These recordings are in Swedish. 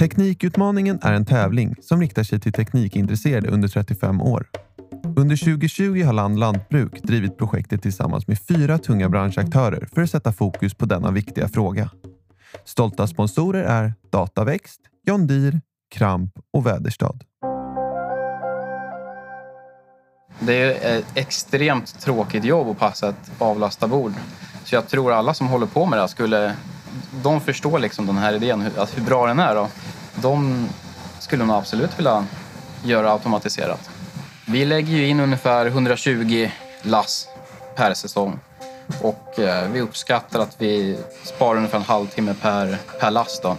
Teknikutmaningen är en tävling som riktar sig till teknikintresserade under 35 år. Under 2020 har Land Lantbruk drivit projektet tillsammans med fyra tunga branschaktörer för att sätta fokus på denna viktiga fråga. Stolta sponsorer är Dataväxt, John Deere, Kramp och Väderstad. Det är ett extremt tråkigt jobb att passa ett avlastabord. Så jag tror alla som håller på med det här skulle... De förstår liksom den här idén, hur, hur bra den är. Då. De skulle nog absolut vilja göra automatiserat. Vi lägger ju in ungefär 120 lass per säsong. Och eh, vi uppskattar att vi sparar ungefär en halvtimme per, per last. Då.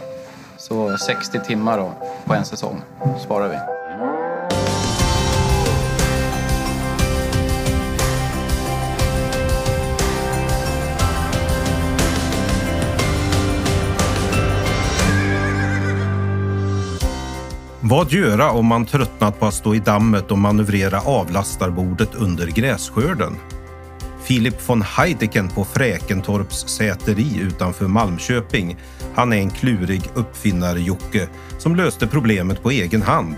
Så 60 timmar då, på en säsong sparar vi. Vad göra om man tröttnat på att stå i dammet och manövrera avlastarbordet under grässkörden? Filip von Heideken på Fräkentorps säteri utanför Malmköping. Han är en klurig uppfinnare-Jocke som löste problemet på egen hand.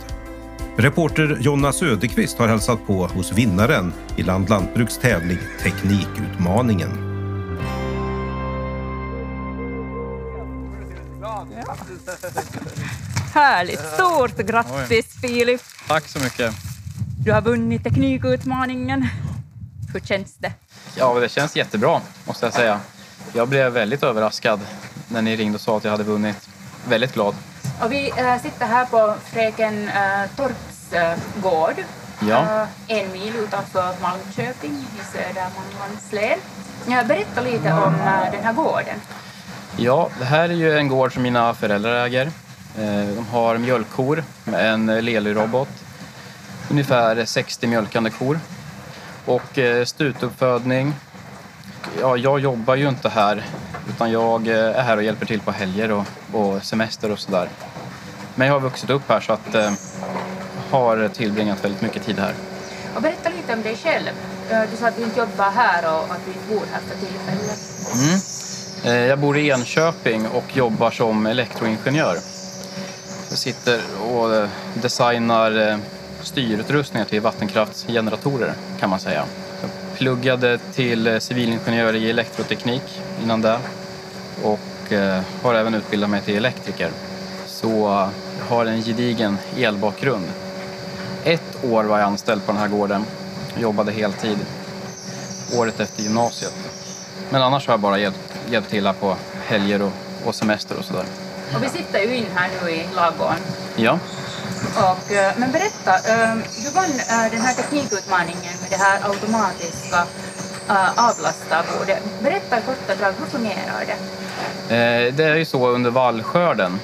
Reporter Jonna Söderqvist har hälsat på hos vinnaren i Land Lantbruks tävling Teknikutmaningen. Härligt! Stort grattis Filip! Tack så mycket. Du har vunnit Teknikutmaningen. Hur känns det? Ja, det känns jättebra måste jag säga. Jag blev väldigt överraskad när ni ringde och sa att jag hade vunnit. Väldigt glad. Och vi äh, sitter här på Fröken äh, Torps äh, gård. Ja. en mil utanför Malmköping i Södermanlands län. berätta lite om den här gården. Ja, det här är ju en gård som mina föräldrar äger. De har mjölkkor med en Lely-robot. Ungefär 60 mjölkande kor. Och stutuppfödning. Ja, jag jobbar ju inte här utan jag är här och hjälper till på helger och, och semester och sådär. Men jag har vuxit upp här så att eh, har tillbringat väldigt mycket tid här. Och berätta lite om dig själv. Du sa att du inte jobbar här och att du inte bor här för tillfället. Mm. Jag bor i Enköping och jobbar som elektroingenjör. Jag sitter och eh, designar eh, styrutrustningar till vattenkraftsgeneratorer kan man säga. Jag pluggade till eh, civilingenjör i elektroteknik innan det och har även utbildat mig till elektriker. Så jag har en gedigen elbakgrund. Ett år var jag anställd på den här gården. och jobbade heltid året efter gymnasiet. Men annars har jag bara hjälpt, hjälpt till här på helger och, och semester och sådär. Och vi sitter ju in här nu i ladugården. Ja. Och, men berätta, du vann den här teknikutmaningen med det här automatiska avlastarbordet. Berätta i korta drag, hur fungerar det? Det är ju så under vallskörden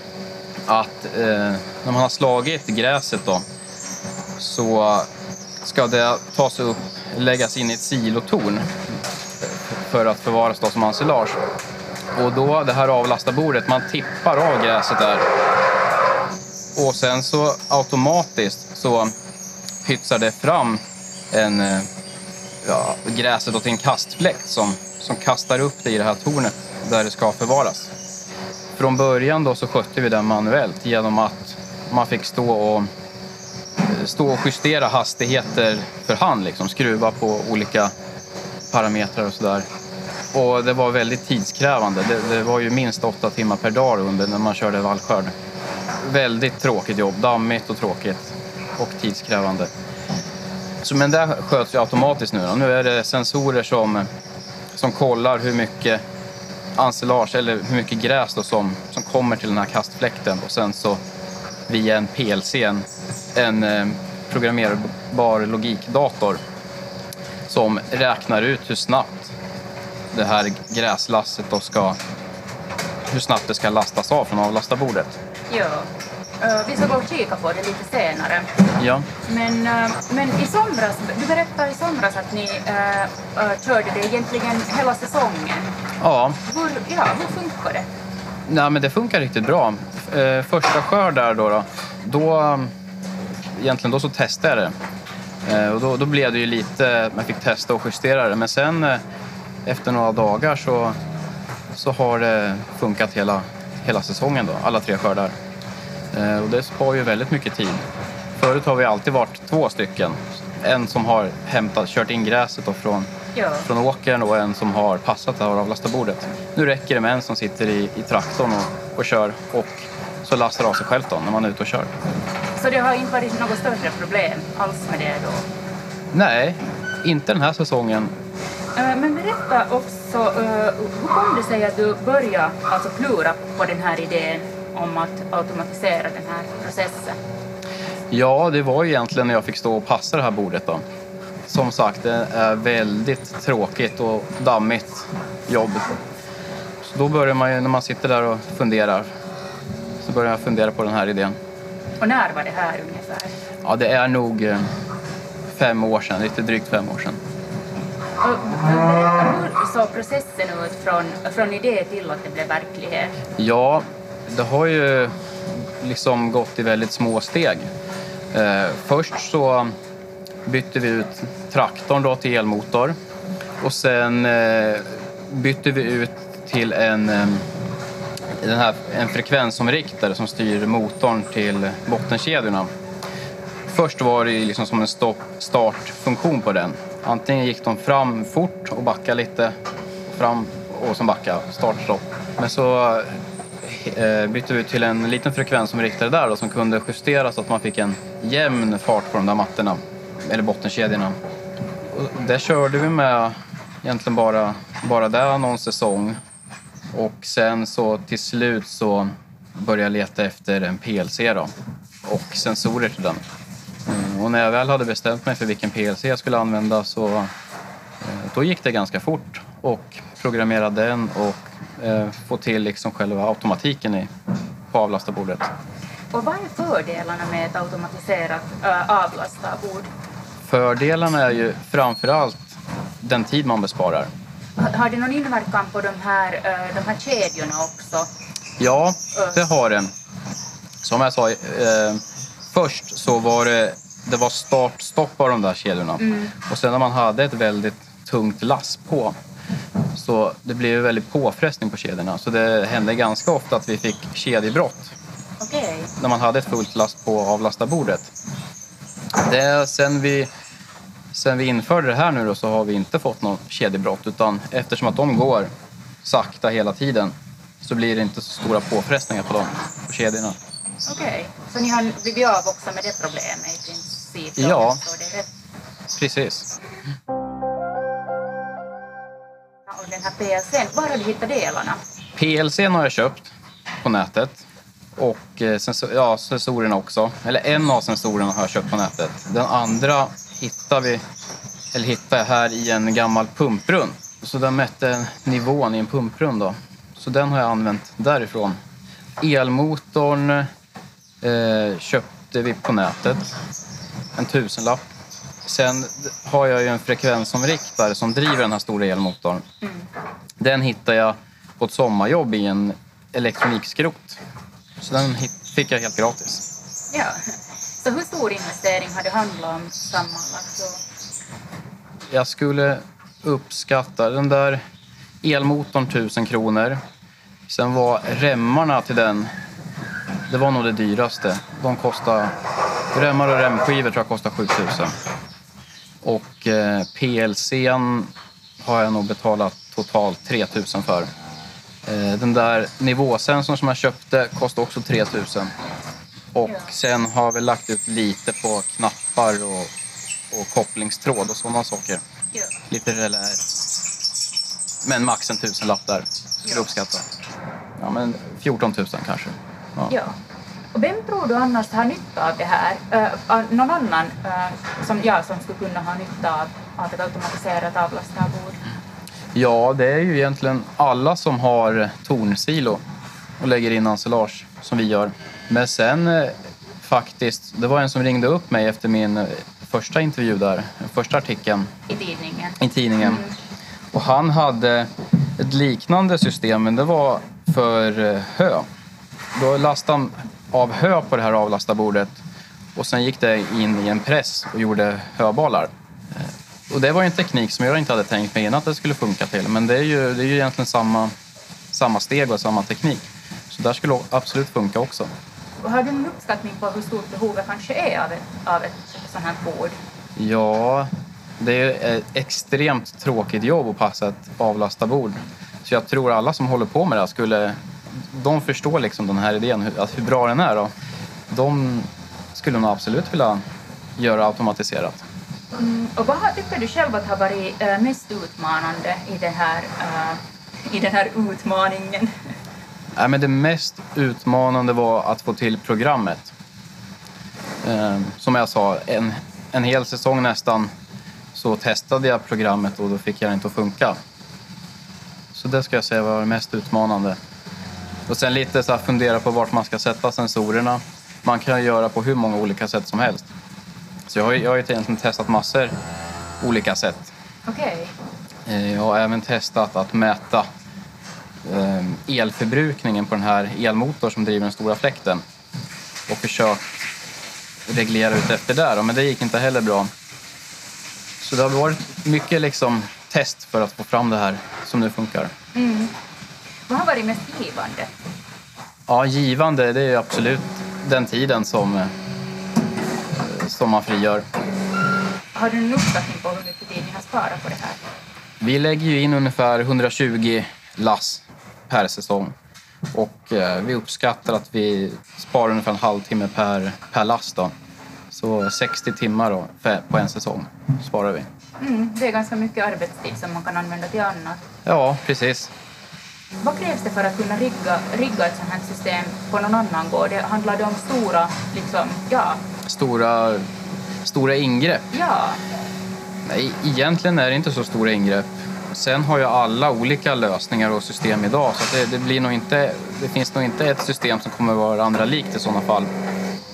att när man har slagit gräset då så ska det tas upp, läggas in i ett silotorn för att förvaras då som ensilage. Och då det här avlastarbordet, man tippar av gräset där och sen så automatiskt så pytsar det fram en, eh, ja, gräset åt till en kastfläkt som, som kastar upp det i det här tornet där det ska förvaras. Från början då så skötte vi den manuellt genom att man fick stå och eh, stå och justera hastigheter för hand, liksom, skruva på olika parametrar och sådär. Och det var väldigt tidskrävande. Det, det, var ju minst åtta timmar per dag under när man körde vallskörd. Väldigt tråkigt jobb, dammigt och tråkigt och tidskrävande. Så, men det sköts ju automatiskt nu. Då. Nu är det sensorer som, som kollar hur mycket ensilage eller hur mycket gräs då som, som kommer till den här kastfläkten och sen så via en PLC, en, en eh, programmerbar logikdator som räknar ut hur snabbt det här gräslasset då ska, hur snabbt det ska lastas av från avlastarbordet. Ja, vi ska gå och kika på det lite senare. Ja. Men, men i somras, du berättade i somras att ni äh, körde det egentligen hela säsongen. Ja. Hur, ja, hur funkar det? Nej, men det funkar riktigt bra. Första skörd där då, då, då egentligen då så testade jag det. Och då, då blev det ju lite, man fick testa och justera det. Men sen efter några dagar så, så har det funkat hela, hela säsongen då, alla tre skördar. Eh, och det spar ju väldigt mycket tid. Förut har vi alltid varit två stycken. En som har hämtat, kört in gräset då från, Ja. från åkern och en som har passat det här avlastarbordet. Nu räcker det med en som sitter i, i traktorn och, och kör och så lastar av sig själv då när man är ute och kör. Så det har inte varit något större problem alls med det då? Nej, inte den här säsongen. Eh, Men berätta också, eh, hur kom det sig att du började alltså klura på den här idén om att automatisera den här processen? Ja, det var egentligen när jag fick stå och passa det här bordet då. Som sagt, det är väldigt tråkigt och dammigt jobb. Så då börjar man ju, när man sitter där och funderar, så börjar jag fundera på den här idén. Och när var det här ungefär? Ja, det är nog eh, fem år sedan, lite drygt fem år sedan. Hur såg processen ut från, från idé till att det blev verklighet? Ja, det har ju liksom gått i väldigt små steg. Eh, först så bytte vi ut traktorn då till elmotor och sen eh, bytte vi ut till en, eh, den här, en frekvensomriktare som styr motorn till bottenkedjorna. Först var det liksom som en stopp, startfunktion på den. Antingen gick de fram fort och backade lite, fram och sen backa, start, stopp. Men så eh, bytte vi till en liten frekvensomriktare där då, som kunde justeras så att man fick en jämn fart på de där mattorna, eller bottenkedjorna. Och där körde vi med egentligen bara, bara det någon säsong. Och sen så till slut så började jag leta efter en PLC då, och sensorer till den. Mm, Och när jag väl hade bestämt mig för vilken PLC jag skulle använda så eh, då gick det ganska fort och programmera den och eh, få till liksom själva automatiken i, på avlastarbordet. Och vad är fördelarna med ett automatiserat äh, avlastarbord? Fördelarna är ju framför allt den tid man besparar. Har- Har det någon inverkan på de här, äh, de här kedjorna också? Ja, det har det. Som jag sa, eh, först så var det, det var start-stopp på de där kedjorna. Och sen när man hade ett väldigt tungt lass på så det blev ju väldigt påfrestning på kedjorna. Så det hände ganska ofta att vi fick kedjebrott Okej. när man hade ett fullt last på avlastarbordet. Det, sen, vi, sen vi införde det här nu då, så har vi inte fått något kedjebrott utan eftersom att de går sakta hela tiden så blir det inte så stora påfrestningar på dem, på kedjorna. Okej. Så ni har blivit av också med det problemet i princip? Ja. Precis. Och den här PLCn, var har du hittat delarna? PLCn har jag köpt på nätet och eh, sensor, ja, sensorerna också. Eller en av sensorerna har jag köpt på nätet. Den andra hittar vi, eller hittar jag här i en gammal pumprunn. Så den mätte nivån i en pumprunn då. Så den har jag använt därifrån. Elmotorn eh, köpte vi på nätet. En tusenlapp. Sen har jag ju en frekvensomriktare som driver den här stora elmotorn. Den hittade jag på ett sommarjobb i en elektronikskrot. Så den fick jag helt gratis. Ja. Så hur stor investering har det handlat om sammanlagt? Jag skulle uppskatta den där elmotorn 1000 kronor. Sen var remmarna till den, det var nog det dyraste. De kostade, remmar och remskivor tror jag kostar 7000. Och eh, PLCn har jag nog betalat totalt 3000 för. Eh, den där nivåsensorn som jag köpte kostade också 3000. Och sen har vi lagt ut lite på knappar och, och kopplingstråd och sådana saker. Lite relär. Men max en tusenlapp där. Skulle uppskatta. Ja, men 14 000 kanske. Ja. Ja. Och vem tror du annars har nytta av det här? Uh, någon annan eh, som jag som skulle kunna ha nytta av, av ett automatiserat avlastarbord? ja, det är ju egentligen alla som har tornsilo och lägger in ensilage som vi gör. Men sen eh, faktiskt, det var en som ringde upp mig efter min eh, första intervju där, första artikeln I tidningen? i tidningen. Och han hade ett liknande system, men det var för eh, hö. Då lastade han av hö på det här avlastarbordet och sen gick det in i en press och gjorde höbalar. Eh, Och det var ju en teknik som jag inte hade tänkt mig innan att det skulle funka till, men det är ju, det är ju egentligen samma, samma steg och samma teknik. Så där skulle absolut funka också. Har du en uppskattning på hur stort behovet kanske är av ett, av ett sånt här bord? Ja, det är ett extremt tråkigt jobb att passa ett avlastarbord. Så jag tror alla som håller på med det här skulle... De förstår liksom den här idén, hur, att hur bra den är. Då. De skulle nog absolut vilja göra automatiserat. Mm, och vad tycker du själv att har varit eh, mest utmanande i den här, eh, i den här utmaningen? Nej, men det mest utmanande var att få till programmet. Eh, som jag sa, en, en hel säsong nästan så testade jag programmet och då fick jag det inte att funka. Så det ska jag säga var det mest utmanande. Och sen lite så här fundera på vart man ska sätta sensorerna. Man kan göra på hur många olika sätt som helst. Så jag har, jag har ju egentligen testat massor olika sätt. Okej. Eh, Jag har även testat att mäta eh, elförbrukningen på den här elmotorn som driver den stora fläkten och försökt reglera ut efter då, men det gick inte heller bra. Så det har varit mycket liksom test för att få fram det här som nu funkar. Mm. Vad har varit mest givande? Ja, givande, det är absolut den tiden som, eh, som man frigör. Har du en uppskattning på hur mycket tid ni har sparat på det här? Vi lägger ju in ungefär 120 lass per säsong. Och eh, vi uppskattar att vi sparar ungefär en halvtimme per, per lass. Då. Så 60 timmar då, på en säsong sparar vi. Mm, det är ganska mycket arbetstid som man kan använda till annat. Ja, precis. Vad krävs det för att kunna rigga, rigga ett sånt här system på någon annan gård? Det handlar det om stora, liksom, ja, Stora, stora ingrepp. ja, Nej, egentligen är det inte så stora ingrepp. Sen har ju alla olika lösningar och system idag så det, det, blir nog inte, det finns nog inte ett system som kommer vara andra likt i sådana fall.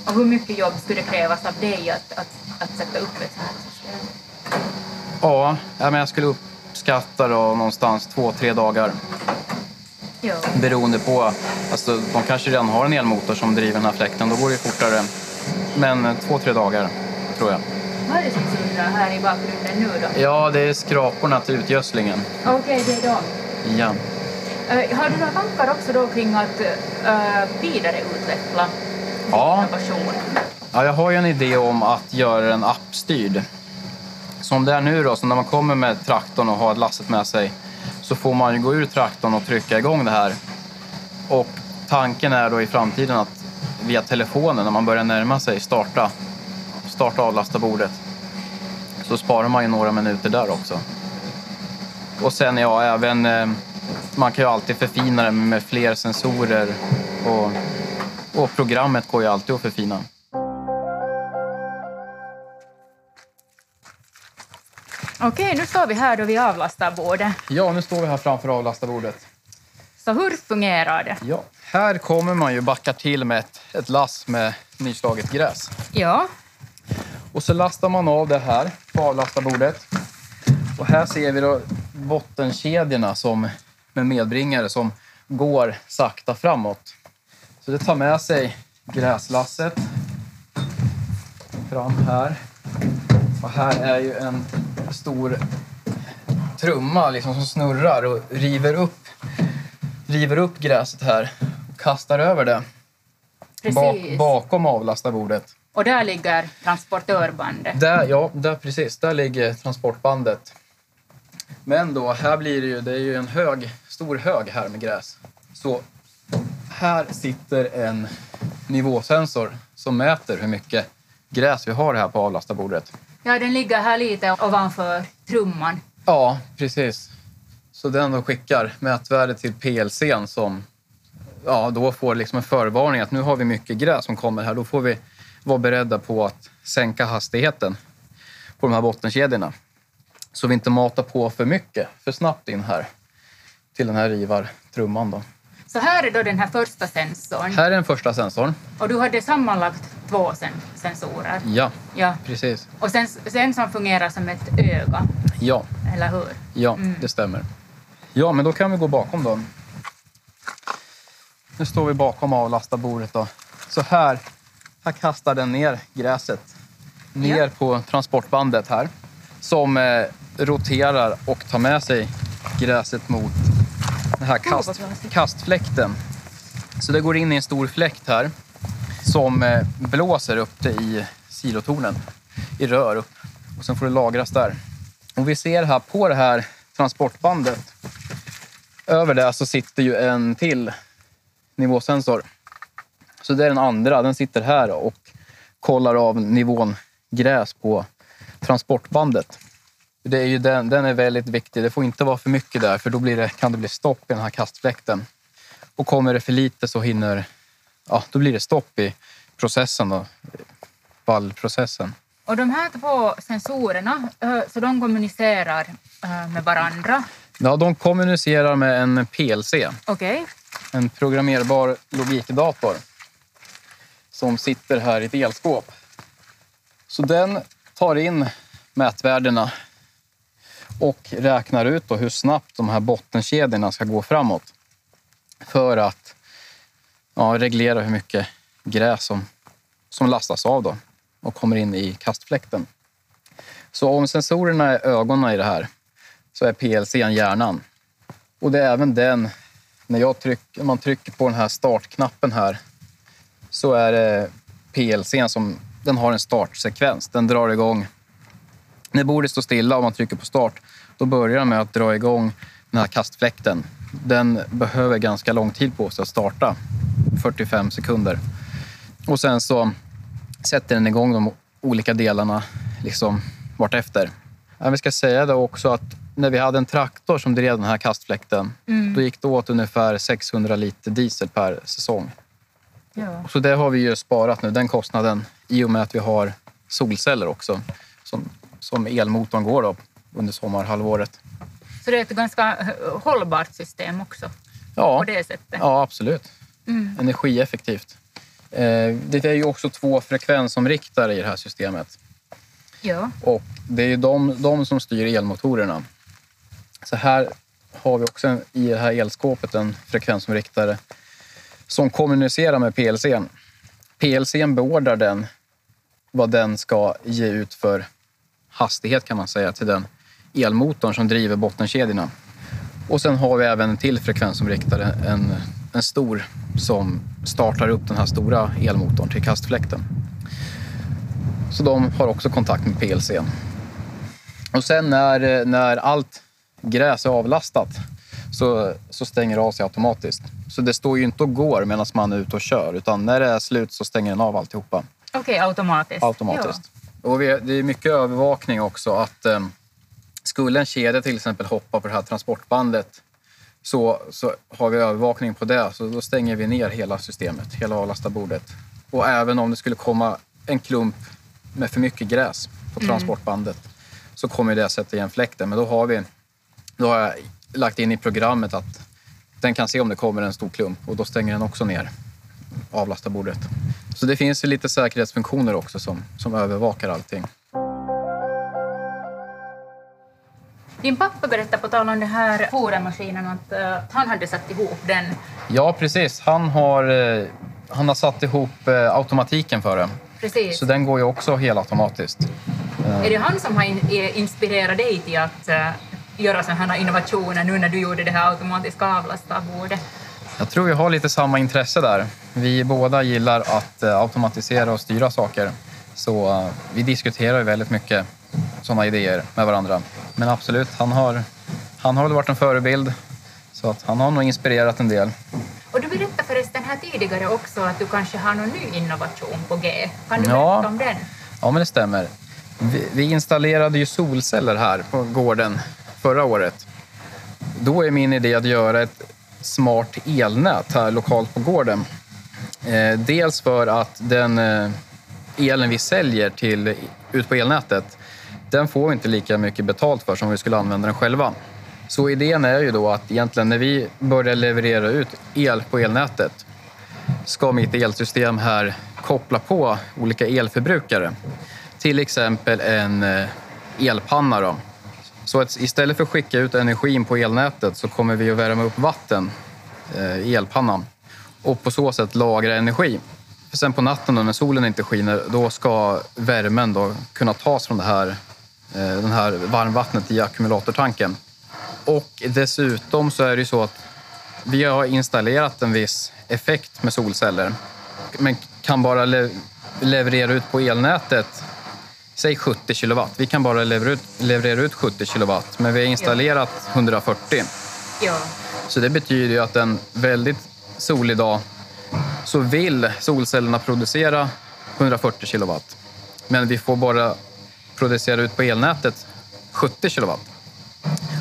och hur mycket jobb skulle det krävas av dig att, att, att sätta upp ett här system? Ja, ja, men jag skulle uppskatta då någonstans två, tre dagar. Jo. Beroende på, alltså de kanske redan har en elmotor som driver den här fläkten, då går det fortare. Men eh, två, tre dagar tror jag. Vad är det som surrar här i bakgrunden nu då? Ja, det är skraporna till utgödslingen. Okej, det är de. Ja. Eh, har du några tankar också då kring att uh, vidareutveckla Ja. innovationen? ja, jag har ju en idé om att göra den appstyrd. Som det är nu då, så när man kommer med traktorn och har lasset med sig så får man ju gå ur traktorn och trycka igång det här. Och tanken är då i framtiden att via telefonen när man börjar närma sig starta, starta avlasta bordet. Så sparar man ju några minuter där också. Och sen ja, även eh, man kan ju alltid förfina det med fler sensorer och, och programmet går ju alltid att förfina. Okej, nu står vi här då vid avlastarbordet. Ja, nu står vi här framför avlastarbordet. Så hur fungerar det? Ja. Här kommer man ju backa till med ett, ett lass med nyslaget gräs. Ja, Och så lastar man av det här på avlastarbordet. Och här ser vi då bottenkedjorna som, med medbringare som går sakta framåt. Så det tar med sig gräslasset fram här. Och här är ju en stor trumma liksom som snurrar och river upp, river upp gräset här och kastar över det bak, bakom avlastarbordet. Och där ligger transportörbandet. Där, ja, där precis. Där ligger transportbandet. Men då, här blir det ju, det är ju en hög, stor hög här med gräs. Så här sitter en nivåsensor som mäter hur mycket gräs vi har här på avlastarbordet. Ja, den ligger här lite ovanför trumman. Ja, precis. Så den då skickar mätvärdet till PLCn som ja, då får liksom en förvarning att nu har vi mycket gräs som kommer här. Då får vi vara beredda på att sänka hastigheten på de här bottenkedjorna. Så vi inte matar på för mycket, för snabbt in här till den här rivartrumman. Då. Så här är då den här första sensorn. Här är den första sensorn. Och du hade sammanlagt två sen sensorer. Ja, Ja. precis. Och sen, sen som fungerar som ett öga, Ja, eller hur? ja Mm. det stämmer. Ja, men då kan vi gå bakom då. Nu står vi bakom avlastarbordet då. Så här, här kastar den ner gräset. Ner Ja. på transportbandet här. Som eh, roterar och tar med sig gräset mot den här kast, kastfläkten. Så det går in i en stor fläkt här. som eh, blåser upp det i silotornen i rör upp. Och sen får det lagras där. Och vi ser här på det här transportbandet. Över det så sitter ju en till nivåsensor. Så det är den andra. Den sitter här och kollar av nivån gräs på transportbandet. Det är ju den, den är väldigt viktig. Det får inte vara för mycket där för då blir det, kan det bli stopp i den här kastfläkten. Och kommer det för lite så hinner, ja, då blir det stopp i processen, då, vallprocessen. Och de här två sensorerna, eh, så de kommunicerar eh, med varandra? Ja, de kommunicerar med en PLC. Okay. En programmerbar logikdator som sitter här i ett elskåp. Så den tar in mätvärdena och räknar ut hur snabbt de här bottenkedjorna ska gå framåt för att ja, reglera hur mycket gräs som, som lastas av då och kommer in i kastfläkten. Så om sensorerna är ögonen i det här så är PLC hjärnan. Och det är även den, när jag tryck, man trycker på den här startknappen här så är det PLC som den har en startsekvens. Den drar igång. När bordet står stilla och man trycker på start, då börjar den med att dra igång den här kastfläkten. Den behöver ganska lång tid på sig att starta, 45 sekunder. Och sen så sätter den igång de olika delarna liksom vartefter. Ja, vi ska säga det också att när vi hade en traktor som drev den här kastfläkten, mm. då gick det åt ungefär 600 liter diesel per säsong. Ja. Så det har vi ju sparat nu, den kostnaden, i och med att vi har solceller också som, som elmotorn går då under sommarhalvåret. Så det är ett ganska hållbart system också? Ja, på det sättet. ja absolut. Mm. Energieffektivt. Eh, det är ju också två frekvensomriktare i det här systemet. Ja. Och det är ju de, de som styr elmotorerna. Så här har vi också en, i det här elskåpet en frekvensomriktare som kommunicerar med PLCn. PLCn beordrar den vad den ska ge ut för hastighet kan man säga till den elmotorn som driver bottenkedjorna. Och sen har vi även en till frekvensomriktare, en, en stor som startar upp den här stora elmotorn till kastfläkten. Så de har också kontakt med PLC. Och sen när, när allt gräs är avlastat så, så stänger det av sig automatiskt. Så det står ju inte och går medan man är ute och kör utan när det är slut så stänger den av alltihopa. Okej, okay, automatiskt. Automatiskt. Ja. Och det är mycket övervakning också. att eh, Skulle en kedja till exempel hoppa på det här transportbandet så, så har vi övervakning på det. Så då stänger vi ner hela systemet, hela avlastarbordet. Och även om det skulle komma en klump med för mycket gräs på mm. transportbandet så kommer det sätta igen fläkten. Men då har, vi, då har jag lagt in i programmet att den kan se om det kommer en stor klump och då stänger den också ner avlastarbordet. Så det finns lite säkerhetsfunktioner också som, som övervakar allting. Din pappa berättade på tal om den här foramaskinen att, uh, han hade satt ihop den. Ja, precis. Han har, uh, han har satt ihop uh, automatiken för den. Precis. Så den går ju också helautomatiskt. Är det han som har in, inspirerat dig till att göra sådana här innovationer nu när du gjorde det här automatiska avlastarbordet? Jag tror vi har lite samma intresse där. Vi båda gillar att automatisera och styra saker. Så vi diskuterar väldigt mycket sådana idéer med varandra. Men absolut, han har, han har väl varit en förebild. Så att han har nog inspirerat en del. Och du berättade förresten här tidigare också att du kanske har någon ny innovation på G. Kan du berätta ja. om den? Ja, men det stämmer. Vi, vi installerade ju solceller här på gården förra året. Då är min idé att göra ett smart elnät här lokalt på gården. Eh, dels för att den eh, elen vi säljer till, ut på elnätet den får vi inte lika mycket betalt för som vi skulle använda den själva. Så idén är ju då att egentligen när vi börjar leverera ut el på elnätet ska mitt elsystem här koppla på olika elförbrukare. Till exempel en eh, elpanna. Då. Så att istället för att skicka ut energin på elnätet så kommer vi att värma upp vatten i elpannan och på så sätt lagra energi. För sen på natten då, när solen inte skiner, då ska värmen då kunna tas från det här eh, den här varmvattnet i ackumulatortanken. Och dessutom så är det ju så att vi har installerat en viss effekt med solceller. Men kan bara le leverera ut på elnätet, säg 70 kilowatt. Vi kan bara leverera ut, leverera ut 70 kilowatt, men vi har installerat 140. Ja. Så det betyder ju att en väldigt solig dag så vill solcellerna producera 140 kilowatt. Men vi får bara producera ut på elnätet 70 kilowatt.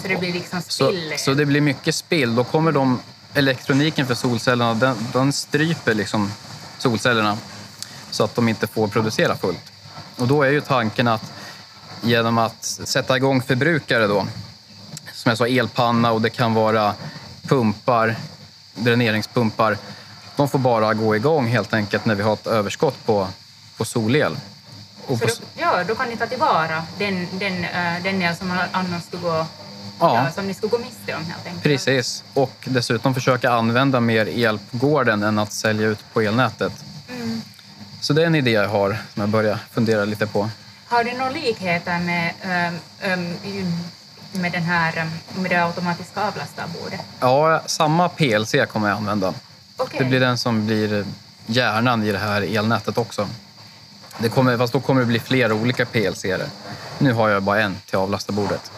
Så det blir liksom Så, spill. så det blir mycket spill. Då kommer de, elektroniken för solcellerna, den, den stryper liksom solcellerna så att de inte får producera fullt. Och då är ju tanken att genom att sätta igång förbrukare då, som jag sa elpanna och det kan vara pumpar, dräneringspumpar, de får bara gå igång helt enkelt när vi har ett överskott på, på solel. Och på, då, ja, då kan ni ta tillvara den, den, eh, den el som annars skulle gå, ja, som ni skulle gå miste om helt enkelt. Precis. Och dessutom försöka använda mer el på gården än att sälja ut på elnätet. Mm. Så det är en idé jag har som jag börjar fundera lite på. Har du några likheter med, ehm, ehm, med, den här, ehm, med det automatiska avlastarbordet? Ja, samma PLC kommer jag använda. Okej. Det blir den som blir hjärnan i det här elnätet också. Det kommer, fast då kommer det bli flera olika PLC. -er. Nu har jag bara en till avlastarbordet.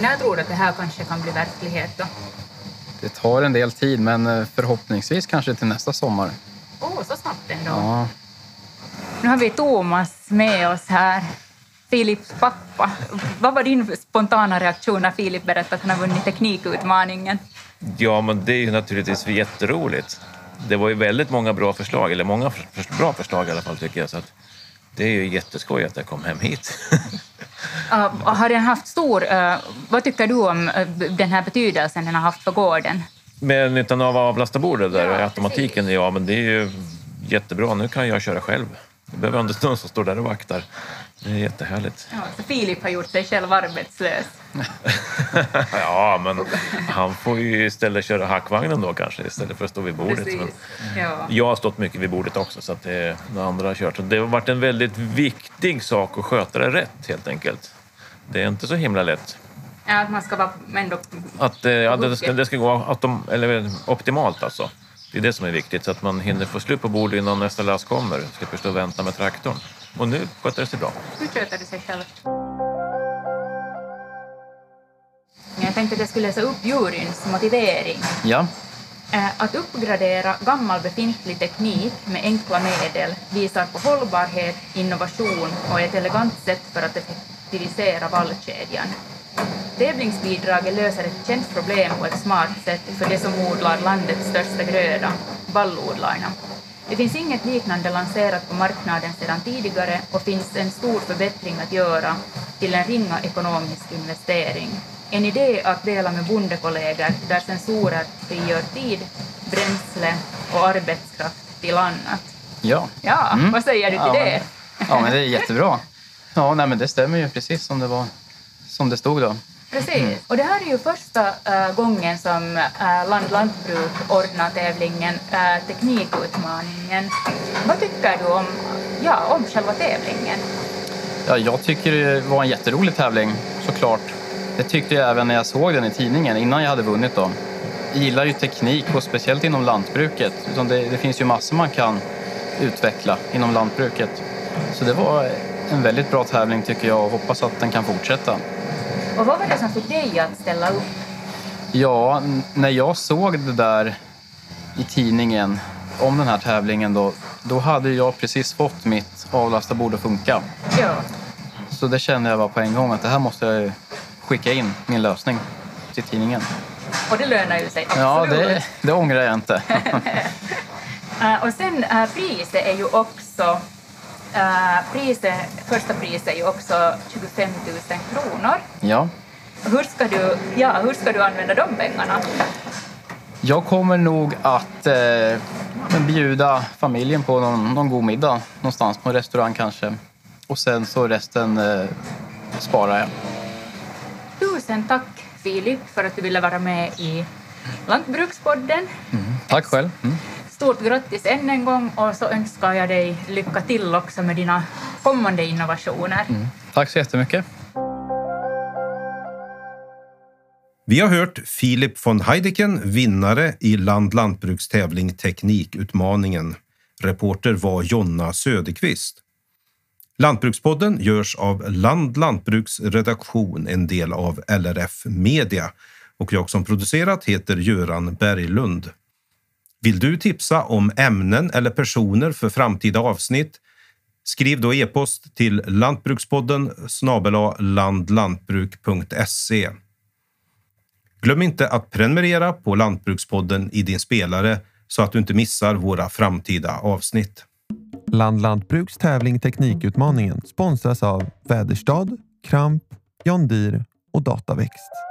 När tror du att det här kanske kan bli verklighet då? Det tar en del tid, men eh, förhoppningsvis kanske till nästa sommar. Åh, oh, så snabbt ändå. Ja, Nu har vi Thomas med oss här, Filips pappa. Vad var din spontana reaktion när Filip berättade att han har vunnit teknikutmaningen? Ja, men det är ju naturligtvis jätteroligt. Det var ju väldigt många bra förslag, eller många för, bra förslag i alla fall tycker jag. Så att det är ju jätteskoj att jag kom hem hit. Uh, har den haft stor... Uh, vad tycker du om uh, den här betydelsen den har haft för gården? Med nyttan av avlastarbordet där, Ja, automatiken, ja men det är ju jättebra. Nu kan jag köra själv. Jag behöver inte någon som står där och vaktar. Det är jättehärligt. Ja, så Filip har gjort sig själv arbetslös. Ja, men han får ju istället köra hackvagnen då kanske istället för att stå vid bordet. Men Ja. jag har stått mycket vid bordet också så att det några andra har kört. Det har varit en väldigt viktig sak att sköta det rätt helt enkelt. Det är inte så himla lätt. Ja, att man ska vara ändå... Att, eh, ja, det, ska, det ska gå autom, eller, optimalt alltså. Det är det som är viktigt, så att man hinner få slut på bordet innan nästa last kommer. Ska förstå och vänta med traktorn. Och nu sköter det sig bra. Hur sköter det sig själv? Jag tänkte att jag skulle läsa upp juryns motivering. ja. Eh, Att uppgradera gammal befintlig teknik med enkla medel visar på hållbarhet, innovation och ett elegant sätt för att effektivisera vallkedjan. Tävlingsbidraget löser ett känt problem på ett smart sätt för de som odlar landets största gröda, vallodlarna. Det finns inget liknande lanserat på marknaden sedan tidigare och finns en stor förbättring att göra till en ringa ekonomisk investering. En idé att dela med bondekollegor där sensorer frigör tid, bränsle och arbetskraft till annat. ja. Ja, Mm. vad säger du till Ja, det? Ja, men det är jättebra. Ja, nej, men det stämmer ju precis som det, var, som det stod då. Precis. Och det här är ju första äh, gången som äh, Land Lantbruk ordnar tävlingen äh, Teknikutmaningen. Vad tycker du om, ja, om själva tävlingen? Ja, jag tycker det var en jätterolig tävling, såklart. Det tyckte jag även när jag såg den i tidningen innan jag hade vunnit. Då. Jag gillar ju teknik och speciellt inom lantbruket. Utan det, det finns ju massor man kan utveckla inom lantbruket. Så det var en väldigt bra tävling tycker jag och hoppas att den kan fortsätta. Och vad var det som fick dig att ställa upp? Ja, när jag såg det där i tidningen om den här tävlingen då, då hade jag precis fått mitt avlastarbord att funka. Ja. Så det kände jag bara på en gång att det här måste jag skicka in min lösning till tidningen. Och det lönar ju sig Ja, absolut. det, det ångrar jag inte. Och sen äh, priset är ju också äh, priset, första priset är ju också 25 000 kronor. Ja. Hur ska du, ja, hur ska du använda de pengarna? Jag kommer nog att eh, bjuda familjen på någon, någon god middag någonstans på en restaurang kanske. Och sen så resten eh, sparar jag. Tusen tack Filip för att du ville vara med i Lantbrukspodden. Tack själv. Mm. Stort grattis än en gång och så önskar jag dig lycka till också med dina kommande innovationer. Tack så jättemycket. Vi har hört Filip von Heideken, vinnare i Land lantbrukstävling Teknikutmaningen. Reporter var Jonna Söderqvist. Lantbrukspodden görs av Land Lantbruks redaktion, en del av LRF Media. Och jag som producerat heter Göran Berglund. Vill du tipsa om ämnen eller personer för framtida avsnitt? Skriv då e-post till lantbrukspodden snabela landlantbruk.se. Glöm inte att prenumerera på Lantbrukspodden i din spelare så att du inte missar våra framtida avsnitt. Land Lantbruks tävling Teknikutmaningen sponsras av Väderstad, Kramp, John Deere och Dataväxt.